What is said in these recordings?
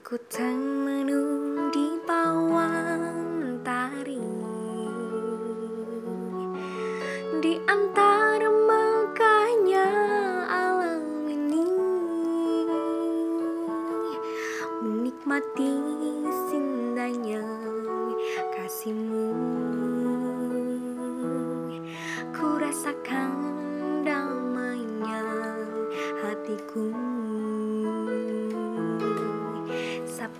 Ku termenung di bawah mentari Di antara megahnya alam ini Menikmati sindanya kasihmu. Ku rasakan damainya hatiku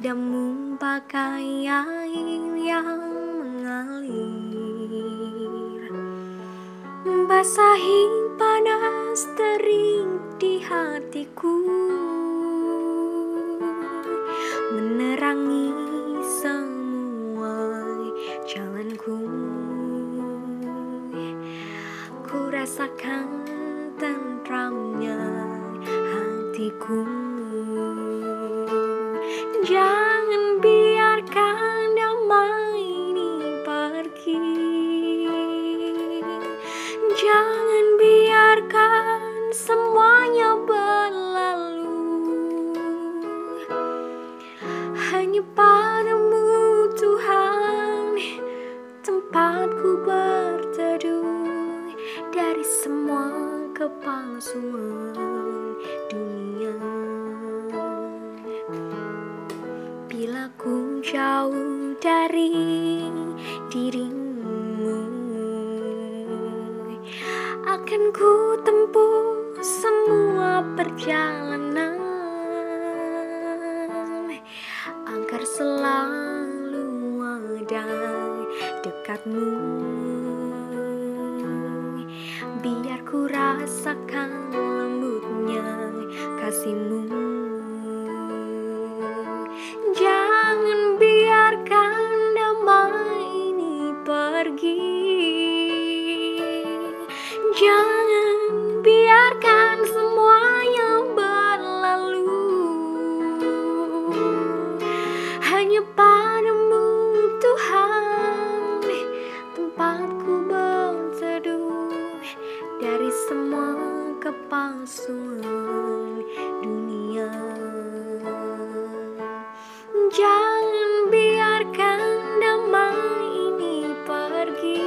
Sabdamu bagai air yang mengalir. Basahi panas terik di hatiku. Menerangi semua jalanku. Ku rasakan tentramnya hatiku Dari semua kepalsuan dunia. Bila ku jauh dari dirimu Akan ku tempuh semua perjalanan Agar selalu ada dekatmu ku rasakan lembutnya kasihmu. Jangan biarkan damai ini pergi. Jangan biarkan semuanya berlalu. Hanya padamu kepalsuan dunia. Jangan biarkan damai ini pergi.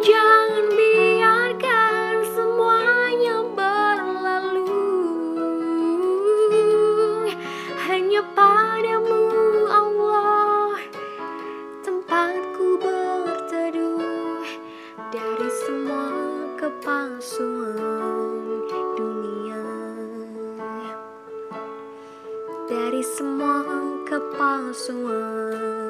Jangan biarkan semuanya berlalu. Hanya padamu Allah Tempatku berteduh. Dari semua kepalsuan dunia. Dari semua kepalsuan